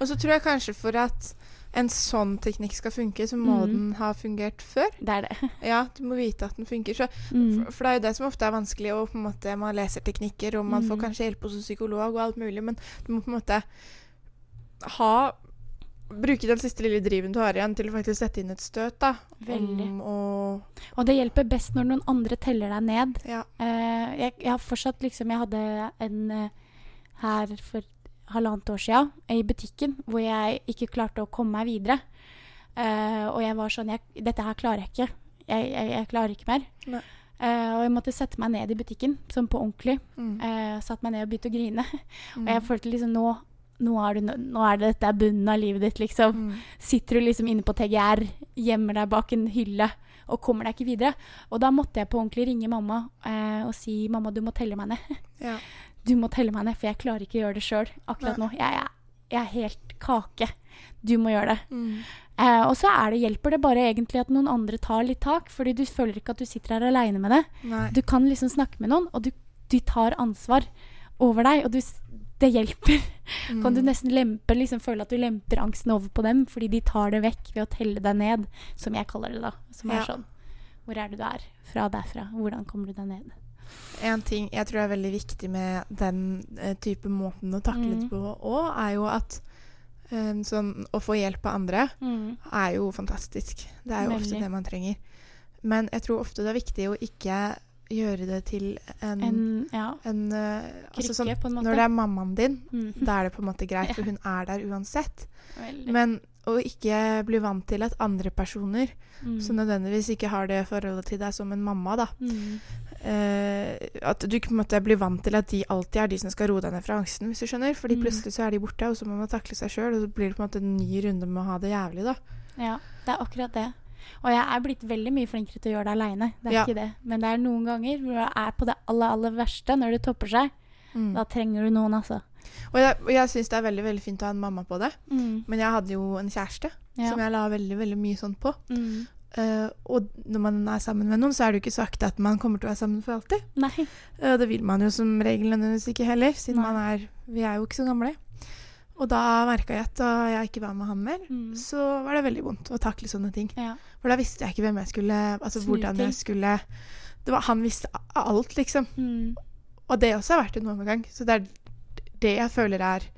Og så tror jeg kanskje for at en sånn teknikk skal funke, så må Mm. den ha fungert før. Det er det. Ja, du må vite at den funker. Så, Mm. for, for det er jo det som ofte er vanskelig, og på en måte man leser teknikker, og man får Mm. kanskje hjelp hos en psykolog og alt mulig, men du må på en måte ha Bruke den siste lille driven du har igjen, til å faktisk sette inn et støt, da. Veldig. Å Og det hjelper best når noen andre teller deg ned. Ja. Uh, jeg, jeg har fortsatt liksom Jeg hadde en uh, her for halvannet år siden i butikken hvor jeg ikke klarte å komme meg videre. Uh, og jeg var sånn jeg, Dette her klarer jeg ikke. Jeg, jeg, jeg klarer ikke mer. Eh, og jeg måtte sette meg ned i butikken, sånn på ordentlig. Mm. Uh, satt meg ned og begynte å grine. Mm. Og jeg følte liksom nå nå er, du, nå er det dette er bunnen av livet ditt, liksom. Mm. Sitter du liksom inne på TGR, gjemmer deg bak en hylle og kommer deg ikke videre. Og da måtte jeg på ordentlig ringe mamma eh, og si mamma, du må telle meg ned. Ja. Du må telle meg ned, for jeg klarer ikke å gjøre det sjøl akkurat Nei. nå. Jeg, jeg, jeg er helt kake. Du må gjøre det. Mm. Eh, og så er det, hjelper det bare egentlig at noen andre tar litt tak, fordi du føler ikke at du sitter her aleine med det. Nei. Du kan liksom snakke med noen, og du, du tar ansvar over deg, og du, det hjelper. Kan du Mm. nesten lempe, liksom føle at du lemper angsten over på dem, fordi de tar det vekk ved å telle deg ned, som jeg kaller det da. Som er sånn Hvor er det du er? Fra derfra. Hvordan kommer du deg ned? En ting jeg tror er veldig viktig med den uh, type måten å takle det Mm. på òg, er jo at um, sånn, å få hjelp av andre Mm. er jo fantastisk. Det er jo ofte det man trenger. Men jeg tror ofte det er viktig å ikke gjøre det til en, En ja, en eh, altså sånn, på en måte. Når det er mammaen din, Mm. da er det på en måte greit, for hun er der uansett. Veldig. Men å ikke bli vant til at andre personer, Mm. som nødvendigvis ikke har det forholdet til deg som en mamma, da Mm. Eh, At du måte blir vant til at de alltid er de som skal roe deg ned fra angsten, hvis du skjønner. Fordi Mm. plutselig så er de borte, og så må man takle seg sjøl, og så blir det på en måte en ny runde med å ha det jævlig, da. Ja, det er akkurat det. Og jeg er blitt veldig mye flinkere til å gjøre det aleine. Det er Ja. ikke det. Men det er noen ganger hvor du er på det aller, aller verste, når det topper seg. Mm. Da trenger du noen, altså. Og jeg, og jeg syns det er veldig veldig fint å ha en mamma på det. Mm. Men jeg hadde jo en kjæreste Ja. som jeg la veldig veldig mye sånn på. Mm. Eh, og når man er sammen med noen, så er det jo ikke sagt at man kommer til å være sammen for alltid. Nei. Og det vil man jo som regel nødvendigvis ikke heller, siden man er Vi er jo ikke så gamle. Og da merka jeg at da jeg ikke var med han mer, Mm. så var det veldig vondt å takle sånne ting. Ja. For da visste jeg ikke hvem jeg skulle Altså Snu hvordan jeg skulle det var, Han visste alt, liksom. Mm. Og det også har vært en overgang. Så det er det jeg føler er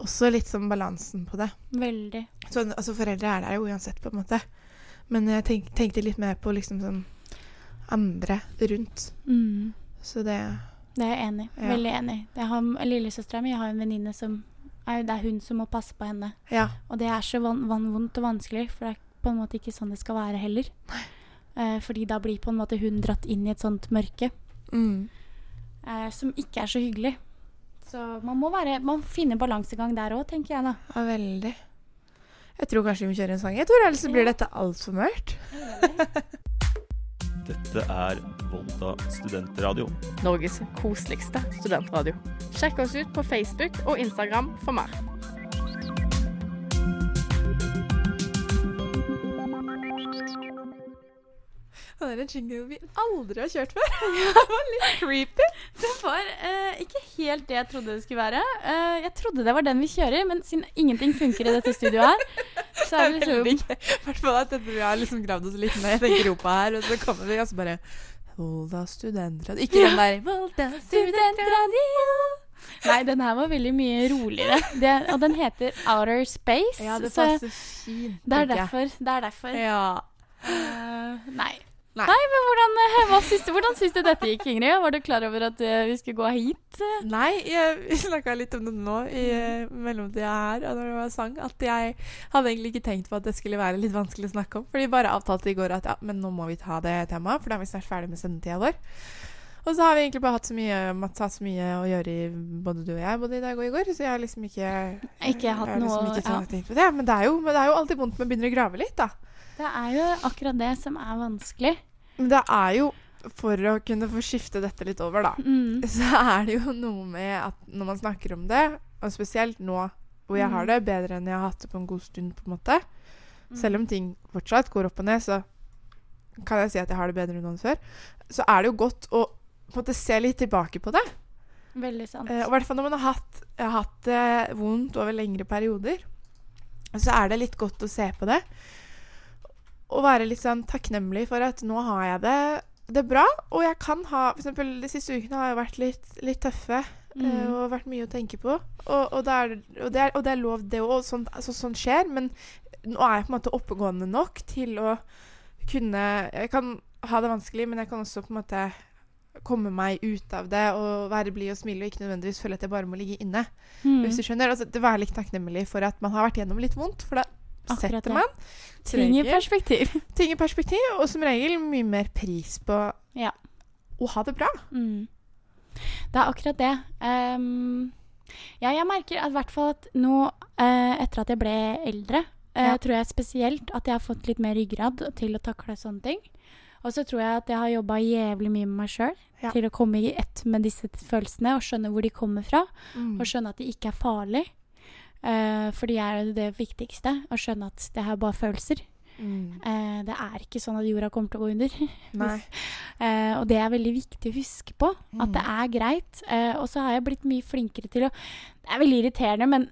også litt som balansen på det. Veldig. Så, altså Foreldre er der jo uansett, på en måte. Men jeg tenk, tenkte litt mer på liksom sånn andre rundt. Mm. Så det Det er jeg enig i. Ja. Veldig enig. Lillesøstera mi har en venninne som er, Det er hun som må passe på henne. Ja. Og det er så van, van, vondt og vanskelig, for det er på en måte ikke sånn det skal være heller. Eh, fordi da blir på en måte hun dratt inn i et sånt mørke Mm. eh, som ikke er så hyggelig. Så man må, være, man finne balansegang der òg, tenker jeg da. ja, veldig. Jeg tror kanskje vi må kjøre en sang. Jeg tror ellers så blir dette altfor mørkt. Dette er Volda studentradio. Norges koseligste studentradio. Sjekk oss ut på Facebook og Instagram for mer. Det er en jingle vi aldri har kjørt før. det var litt creepy. Det var eh, ikke helt det jeg trodde det skulle være. Eh, jeg trodde det var den vi kjører, men siden ingenting funker i dette studioet her, så er det liksom. I hvert fall at vi har liksom gravd oss litt ned i den gropa her, og så kommer vi og så bare Volda studentradio. Ikke den der Volda Studentradio. Nei, den her var veldig mye roligere. Det, og den heter Outer Space. Ja, det passer fint. det er derfor. Det er derfor. Ja. Uh, nei. Nei. Nei, men hvordan, eh, syns du, hvordan syns du dette gikk, Ingrid? Var du klar over at eh, vi skulle gå hit? Nei, jeg, snakka litt om det nå i uh, mellomtida her, og når det var sang, at jeg hadde egentlig ikke tenkt på at det skulle være litt vanskelig å snakke om. For vi bare avtalte i går at ja, men nå må vi ta det temaet, for da er vi snart ferdig med sendetida vår. Og så har vi egentlig bare hatt så mye, hatt så mye å gjøre i både du og jeg, både i dag og i går, så jeg har liksom ikke Ikke hatt jeg har liksom noe- ikke ja. på det. Men det, er jo, men det er jo alltid vondt med man begynner å grave litt, da. Det er jo akkurat det som er vanskelig. Men det er jo for å kunne få skifte dette litt over, da. Mm. så er det jo noe med at når man snakker om det, og spesielt nå hvor jeg har Mm. det bedre enn jeg har hatt det på en god stund, på en måte Selv om ting fortsatt går opp og ned, så kan jeg si at jeg har det bedre nå enn før. Så er det jo godt å på en måte se litt tilbake på det. Veldig sant. Eh, og I hvert fall når man har hatt, har hatt det vondt over lengre perioder, så er det litt godt å se på det. Være litt sånn takknemlig for at nå har jeg det, det bra. Og jeg kan ha For eksempel de siste ukene har jo vært litt, litt tøffe. eh, Mm. og vært mye å tenke på. Og, og, det, er, og, det, er, og det er lov, det òg. Sånn, altså, sånn skjer. Men nå er jeg på en måte oppegående nok til å kunne Jeg kan ha det vanskelig, men jeg kan også på en måte komme meg ut av det og være blid og smile og ikke nødvendigvis føle at jeg bare må ligge inne. Mm. Hvis du skjønner, altså, det Være litt takknemlig for at man har vært gjennom litt vondt. For da Akkurat setter man Ting i perspektiv. ting i perspektiv, og som regel mye mer pris på Ja. å ha det bra. Mm. Det er akkurat det. Um, ja, jeg merker at, hvert fall at nå, uh, etter at jeg ble eldre, uh, Ja. tror jeg spesielt at jeg har fått litt mer ryggrad til å takle sånne ting. Og så tror jeg at jeg har jobba jævlig mye med meg sjøl Ja. til å komme i ett med disse følelsene og skjønne hvor de kommer fra. Mm. Og skjønne at de ikke er farlige. Eh, for de er det viktigste. Å skjønne at det er bare følelser. Mm. Uh, det er ikke sånn at jorda kommer til å gå under. Eh, og det er veldig viktig å huske på. At Mm. det er greit. Og så har jeg blitt mye flinkere til å Det er veldig irriterende, men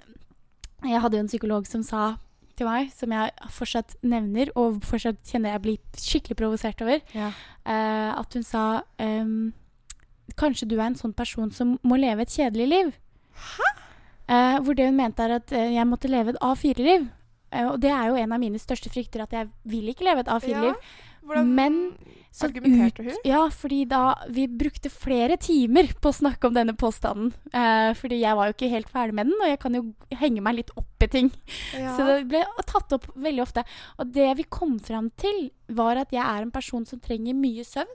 jeg hadde jo en psykolog som sa til meg, som jeg fortsatt nevner, og fortsatt kjenner jeg blir skikkelig provosert over, Ja. at hun sa um, kanskje du er en sånn person som må leve et kjedelig liv. Hæ? Eh, hvor det hun mente er at eh, jeg måtte leve et A4-liv. Eh, og det er jo en av mine største frykter, at jeg vil ikke leve et A4-liv. Hvordan Men så ut-? Ja, fordi da Vi brukte flere timer på å snakke om denne påstanden. Eh, fordi jeg var jo ikke helt ferdig med den, og jeg kan jo henge meg litt opp i ting. Ja. Så det ble tatt opp veldig ofte. Og det vi kom fram til, var at jeg er en person som trenger mye søvn.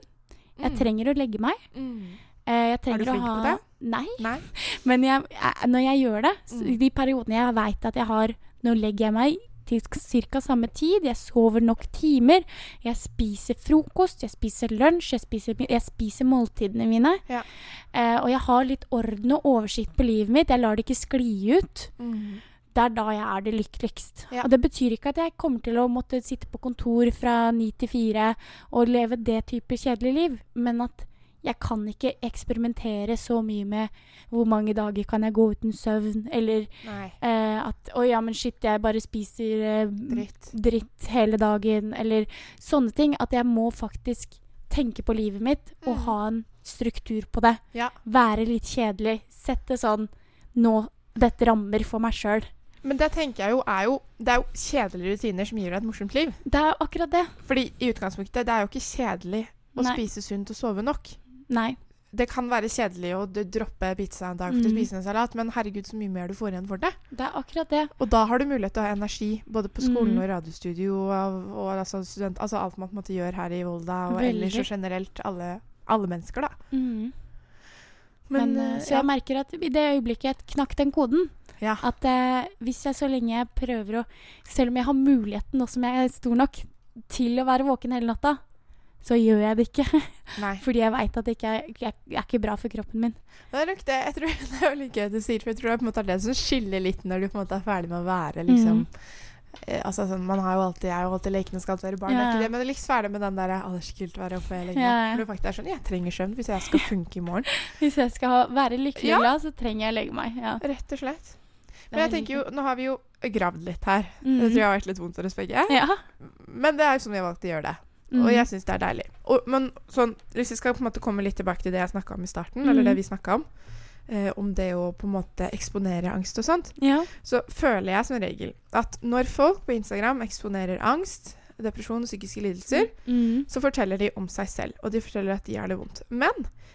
Jeg Mm. trenger å legge meg. Mm. Eh, jeg Er du flink ha på det? Nei. Nei? Men jeg, jeg, når jeg gjør det, Mm. de periodene jeg veit at jeg har Nå legger jeg meg til ca. samme tid, jeg sover nok timer, jeg spiser frokost, jeg spiser lunsj, jeg spiser, jeg spiser måltidene mine. Ja. Eh, og jeg har litt orden og oversikt på livet mitt. Jeg lar det ikke skli ut. Mm. Det er da jeg er det lykkeligst. Ja. Og det betyr ikke at jeg kommer til å måtte sitte på kontor fra ni til fire og leve det type kjedelig liv, men at jeg kan ikke eksperimentere så mye med hvor mange dager kan jeg gå uten søvn, eller eh, at Å ja, men shit, jeg bare spiser eh, Dritt. dritt hele dagen, eller sånne ting. At jeg må faktisk tenke på livet mitt og Mm. ha en struktur på det. Ja. Være litt kjedelig. Sette sånn Nå, dette rammer for meg sjøl. Men det tenker jeg jo er jo Det er jo kjedelige rutiner som gir deg et morsomt liv. Det er akkurat det. Fordi i utgangspunktet, det er jo ikke kjedelig å Nei. spise sunt og sove nok. Nei. Det kan være kjedelig å droppe pizza en dag for å Mm. spise en salat, men herregud, så mye mer du får igjen for det. Det er akkurat det. Og da har du mulighet til å ha energi både på skolen Mm. og radiostudio og, og altså, student, altså alt man måtte gjøre her i Volda, og Veldig. ellers og generelt alle, alle mennesker, da. Mm. Men, Men, så jeg så ja. jeg merker at i det øyeblikket jeg knakk den koden Ja. At eh, hvis jeg så lenge jeg prøver å Selv om jeg har muligheten nå som jeg er stor nok til å være våken hele natta, så gjør jeg det ikke. Nei. Fordi jeg veit at det ikke er, jeg, er ikke bra for kroppen min. Det er nok det. Jeg tror det er like gøy du sier, for jeg tror det er på en måte det som skiller litt når du på en måte er ferdig med å være liksom eh, Altså sånn, Man har jo alltid, jeg er jo alltid leken og skal være barn, det er ikke det, men det er litt ferdig med den der Å, det er så kult å være oppe lenge. Ja, ja. Hvor du faktisk er sånn Jeg trenger søvn hvis jeg skal funke i morgen. Hvis jeg skal ha, være lykkelig Ja. glad, så trenger jeg å legge meg. Ja. Rett og slett. Men jeg tenker jo, nå har vi jo gravd litt her. Mm. Det tror jeg har vært litt vondt for oss begge. Ja. Men det er jo sånn vi har valgt å gjøre det. Mm. Og jeg syns det er deilig. Og, men sånn, hvis vi skal på en måte komme litt tilbake til det jeg snakka om i starten, eller Mhm. det vi snakka om, eh, om det å på en måte eksponere angst og sånt, ja. så føler jeg som regel at når folk på Instagram eksponerer angst, depresjon og psykiske lidelser, Mm. så forteller de om seg selv, og de forteller at de har det vondt. Men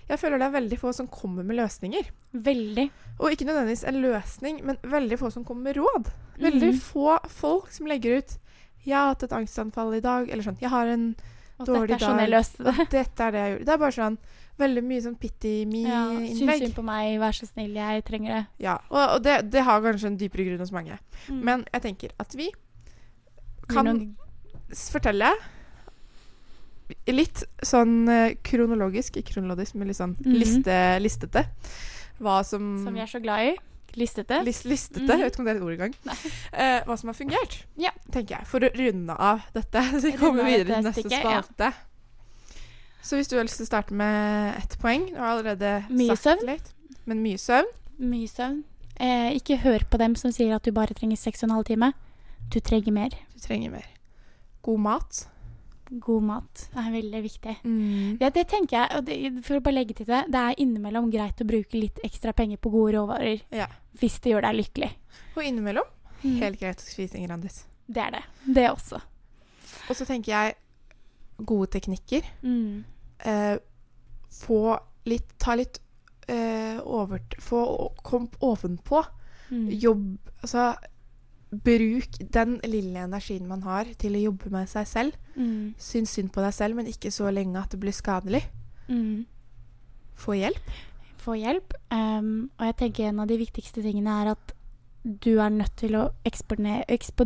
jeg føler det er veldig få som kommer med løsninger. Veldig. Og ikke nødvendigvis en løsning, men veldig få som kommer med råd. Veldig Mhm. få folk som legger ut 'Jeg har hatt et angstanfall i dag', eller sånn 'Jeg har en Og dårlig er sånn det. Dette er det jeg gjorde. Det er bare sånn veldig mye sånn pity Ja, Syns me-innlegg. synd på meg, vær så snill, jeg trenger det. Ja, og, og det, det har kanskje en dypere grunn hos mange. Mm. Men jeg tenker at vi kan noen- fortelle litt sånn eh, kronologisk, ikke kronologisk, men litt sånn Mhm. liste, listete. Hva som, Som vi er så glad i. Listete. List, Listete, Mhm. jeg vet ikke om det er et ord engang. Eh, hva som har fungert, Ja. tenker jeg. For å runde av dette, så vi kommer videre til neste spalte. ja. Så hvis du har lyst til å starte med ett poeng Du har allerede Mye sagt søvn. litt. Men mye søvn. Mye søvn. Eh, ikke hør på dem som sier at du bare trenger seks og en halv time. Du trenger mer. Du trenger mer. God mat. God mat er veldig viktig. Mm. Ja, det tenker jeg, og det, For å bare legge til det, det er innimellom greit å bruke litt ekstra penger på gode råvarer Ja. hvis det gjør deg lykkelig. Og innimellom Mm. helt greit å spise en Grandis. Det er det. Det også. Og så tenker jeg gode teknikker. Mm. Eh, få litt Ta litt eh, over... Få Kom ovenpå. Mm. Jobb Altså Bruk den lille energien man har, til å jobbe med seg selv. Mm. Syns synd på deg selv, men ikke så lenge at det blir skadelig. Mm. Få hjelp. Få hjelp. Um, og jeg tenker en av de viktigste tingene er at du er nødt til å eksponere, ekspo,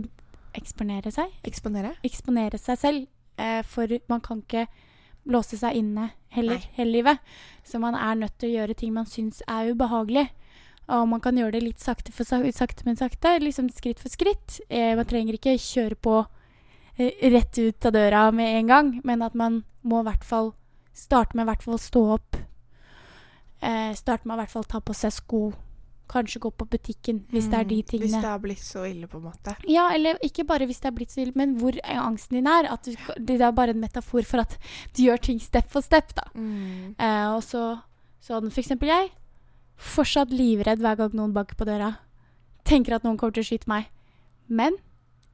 eksponere seg. Eksponere. Eksponere seg selv. Uh, for man kan ikke låse seg inne heller Nei. hele livet. Så man er nødt til å gjøre ting man syns er ubehagelig. Og man kan gjøre det litt sakte, for sak- sakte men sakte. Liksom skritt for skritt. Eh, man trenger ikke kjøre på eh, rett ut av døra med en gang, men at man må i hvert fall starte med i hvert fall stå opp. Eh, starte med å i hvert fall ta på seg sko. Kanskje gå på butikken, hvis det er de tingene. Hvis det har blitt så ille, på en måte. Ja, eller ikke bare hvis det er blitt så ille, men hvor angsten din er. At du, det er bare en metafor for at du gjør ting step for step, da. Mm. Eh, og så Sånn for eksempel jeg. Fortsatt livredd hver gang noen banker på døra. Tenker at noen kommer til å skyte meg. Men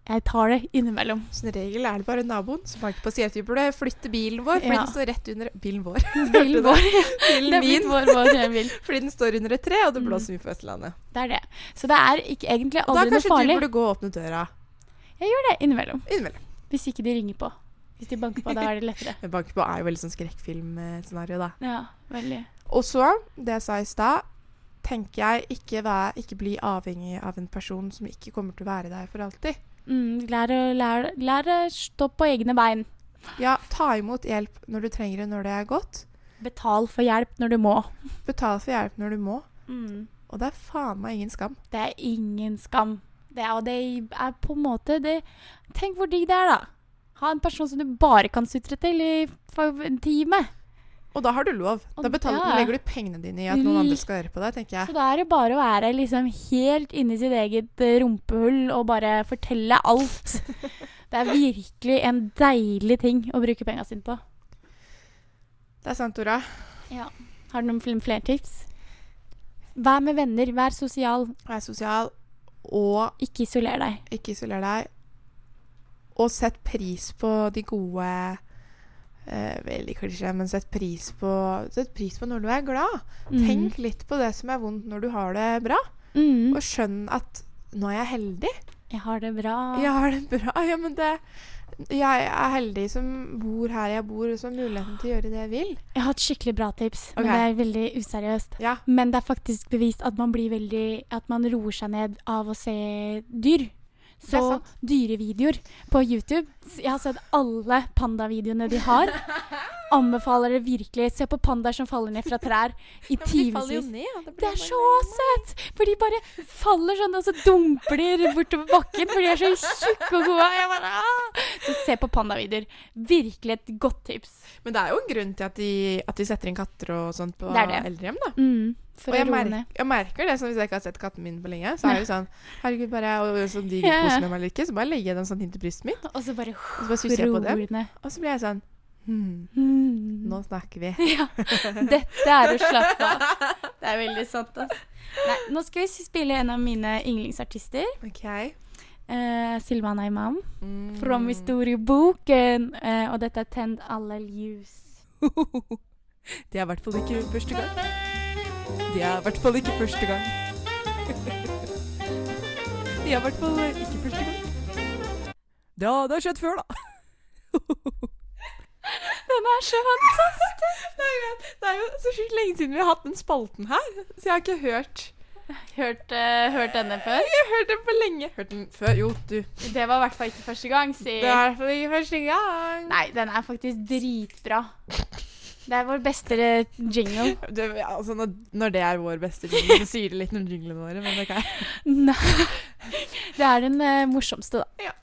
jeg tar det innimellom. Som regel er det bare naboen som banker på sier at vi burde flytte bilen vår, fordi Ja. den står rett under Bilen vår. Bilen vår. Bilen Det er min. vår, vår bil. Fordi den står under et tre, og det Mm. blåser mye på Østlandet. Det er det. Så det er ikke egentlig Og da farlig. Da kanskje du burde gå og åpne døra Jeg gjør det innimellom. innimellom. Hvis ikke de ringer på. Hvis de banker på, da er det lettere. Men banker på er jo veldig sånn skrekkfilmscenario, da. Ja, veldig. Og så, det jeg sa i stad, tenker jeg ikke, vær, ikke bli avhengig av en person som ikke kommer til å være der for alltid. Mm, lær, lær, lær å stå på egne bein. Ja, ta imot hjelp når du trenger det når det er godt. Betal for hjelp når du må. Betal for hjelp når du må. Mm. Og det er faen meg ingen skam. Det er ingen skam. Det er, og det er på en måte det, Tenk hvor digg det er, da. Ha en person som du bare kan sutre til i en time. Og da har du lov. Og Da betaler, ja. legger du pengene dine i at noen andre skal høre på deg, tenker jeg. Så da er det bare å være liksom helt inni sitt eget eh, rumpehull og bare fortelle alt. Det er virkelig en deilig ting å bruke penga sine på. Det er sant, Tora. Har du noen fl- flere tips? Vær med venner, vær sosial. Vær sosial, og Ikke isoler deg. ikke isoler deg. Og sett pris på de gode eh, Veldig klisjé, men sett pris på Sett pris på når du er glad. Mm. Tenk litt på det som er vondt når du har det bra. Mm. Og skjønn at nå er jeg heldig. Jeg har det bra. Jeg har det bra. Ja, men det Jeg er heldig som bor her jeg bor, og som har muligheten til å gjøre det jeg vil. Jeg har et skikkelig bra tips, Ok. men det er veldig useriøst. Ja. Men det er faktisk bevist at man blir veldig At man roer seg ned av å se dyr. Det Så dyrevideoer på YouTube Jeg har sett alle pandavideoene de har. Anbefaler det virkelig. Se på pandaer som faller ned fra trær i timevis. ned. Det er så søtt! For de bare faller sånn, og så dumper de bortover bakken, for de er så tjukke og gode. Jeg bare! Så se på pandavideoer. Virkelig et godt tips. Men det er jo en grunn til at de, at de setter inn katter og sånt på Det det. eldrehjem, da. Mm, for og jeg, å roe merker, jeg merker det, sånn hvis jeg ikke har sett katten min på lenge. Så er det jo sånn Herregud, bare og så de Ja. koser med meg eller ikke, så bare legger jeg den sånn inntil brystet mitt. Og så bare Og så bare suser jeg på dem. Og så blir jeg sånn hmm, Mm. Nå snakker vi. Ja. Dette er å slappe av. Det er veldig sant, altså. Nei, nå skal vi spille en av mine yndlingsartister. OK. Uh, Silvana Imam. Mm. Fra historieboken. Uh, og dette er 'Tend alle ljus'. Det er i hvert fall ikke første gang. Det er i hvert fall ikke første gang. Det er i hvert fall ikke første gang. Ja, det har skjedd før, da. Den er så fantastisk! Det er jo så sjukt lenge siden vi har hatt den spalten her, så jeg har ikke hørt Hørt, uh, hørt denne før? Jeg har hørt den for lenge. Hørt den før? Jo, du. Det var i hvert fall ikke første gang, si. Det var i hvert fall ikke første gang. Nei, den er faktisk dritbra. Det er vår beste jingle. Det, altså, når, når det er vår beste jingle, så sier det litt om jinglene våre, men det er ikke Nei. Det er den uh, morsomste, da.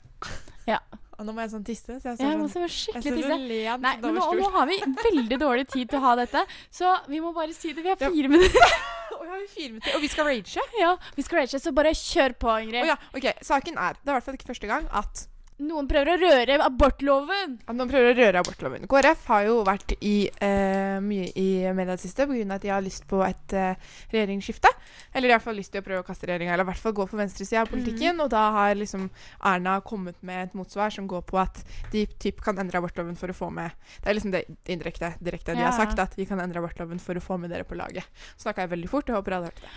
Og nå må jeg sånn tisse, så jeg Jeg må sånn skikkelig tisse. Nei, men nå, nå har vi veldig dårlig tid til å ha dette, så vi må bare si det. Vi har fire minutter. Og fire minutter, og vi skal rage. Ja, vi skal rage, så bare kjør på, Ingrid. Oh, ja, ok, Saken er Det er i hvert fall ikke første gang at Noen prøver å røre abortloven. Ja, noen prøver å røre abortloven. KrF har jo vært i, eh, mye i media det siste pga. at de har lyst på et eh, regjeringsskifte. Eller i hvert fall lyst til å prøve å kaste regjeringa, eller i hvert fall gå på venstresida av politikken. Og da har liksom Erna kommet med et motsvar som går på at de typ kan endre abortloven for å få med Det er liksom det indirekte direkte de Ja. har sagt, at vi kan endre abortloven for å få med dere på laget. Snakka jeg veldig fort, jeg håper alle hørte det.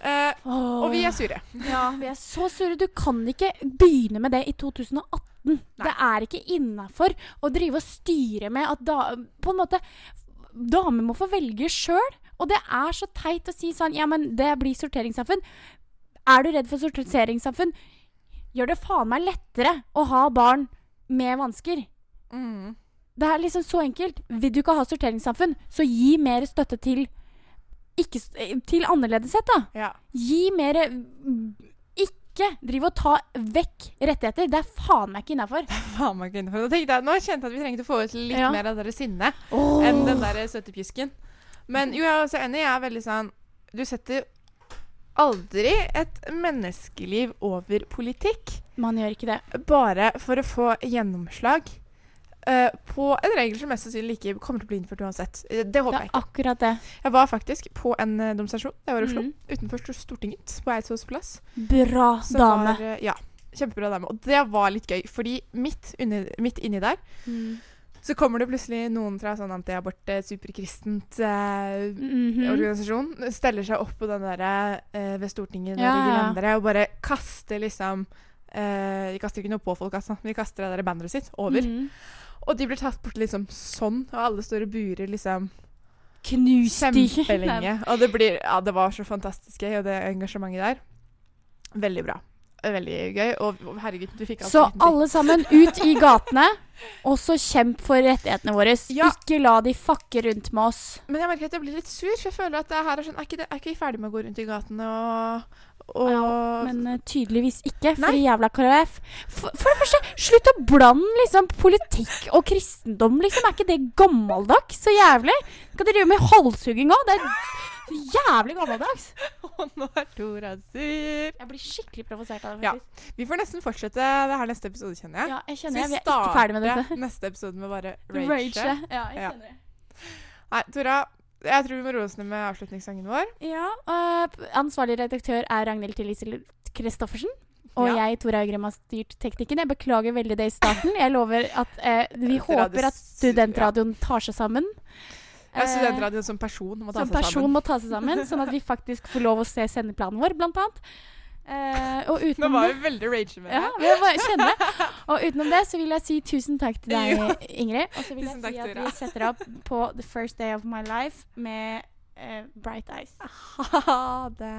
Eh, og vi er sure. Ja, vi er så sure. Du kan ikke begynne med det i 2018. Det er ikke innafor å drive og styre med at da På en måte Damer må få velge sjøl. Og det er så teit å si sånn Ja, men det blir sorteringssamfunn. Er du redd for sorteringssamfunn, gjør det faen meg lettere å ha barn med vansker. Mm. Det er liksom så enkelt. Vil du ikke ha sorteringssamfunn, så gi mer støtte til ikke, eh, til annerledeshet, da. Ja. Gi mer Ikke driv og ta vekk rettigheter. Det er faen meg ikke innafor. Nå, kjente jeg at vi trengte å få ut litt Ja. mer av det sinnet enn den der søte pjusken. Men jo, jeg er også enig. Jeg er veldig sånn Du setter aldri et menneskeliv over politikk Man gjør ikke det. bare for å få gjennomslag. Eh, på en regel som mest sannsynlig ikke kommer til å bli innført uansett. Det Det Det håper jeg er ikke. akkurat det. Jeg var faktisk på en uh, demonstrasjon jeg var i Oslo, Mm. utenfor Stortinget, på Eidsvolls plass. Bra dame. Var, uh, ja, kjempebra dame. Og det var litt gøy, fordi midt, under, midt inni der Mm. så kommer det plutselig noen fra sånn antiabort, eh, superkristent eh, Mhm. organisasjon steller seg opp på den der eh, ved Stortinget Ja, ja. og bare kaster liksom eh, De kaster ikke noe på folk, altså. De kaster det der banneret sitt over. Mhm. Og de blir tatt bort liksom sånn, og alle står og burer liksom Knust kjempelenge. Og det blir Ja, det var så fantastisk gøy, og det engasjementet der. Veldig bra. Veldig gøy. Og herregud, du fikk Så altså Så alle sammen ut i gatene, og så kjemp for rettighetene våre. Ja. Ikke la de fucke rundt med oss. Men jeg merker at jeg blir litt sur, for jeg føler at det her er sånn Er ikke, det, er ikke vi ferdige med å gå rundt i gatene og, og Men eh, tydeligvis ikke, for Nei. jævla KrF. For, for det første, slutt å blande liksom, politikk og kristendom. Liksom. Er ikke det gammeldags så jævlig? Skal dere drive med halshugging òg? Det er så jævlig gammeldags. Og nå er Tora sur. Jeg blir skikkelig provosert av det. Ja. Vi får nesten fortsette det her neste episode, kjenner jeg. Ja, jeg kjenner jeg, vi er ikke ferdig med dette. neste episode med bare Rage. rage. Ja, jeg kjenner det. Nei, Tora, jeg tror vi må roe oss ned med avslutningssangen vår. Ja, uh, ansvarlig redaktør er Ragnhild Tillise Kristoffersen. Og Ja. jeg, Tora Augrem, har styrt teknikken. Jeg beklager veldig det i starten. Jeg lover at uh, vi håper at studentradioen tar seg sammen. Ja, Eh, Studentradioen som person må ta som seg person sammen. må ta seg sammen, sånn at vi faktisk får lov å se sendeplanen vår, blant annet. Eh, og Nå var vi veldig rage med ja, det. Ja, kjenne. Og utenom det så vil jeg si tusen takk til deg, Ingrid. Og så vil Tusen jeg takk, si at vi setter opp på The First Day of My Life med eh, Bright Eyes. Ha det.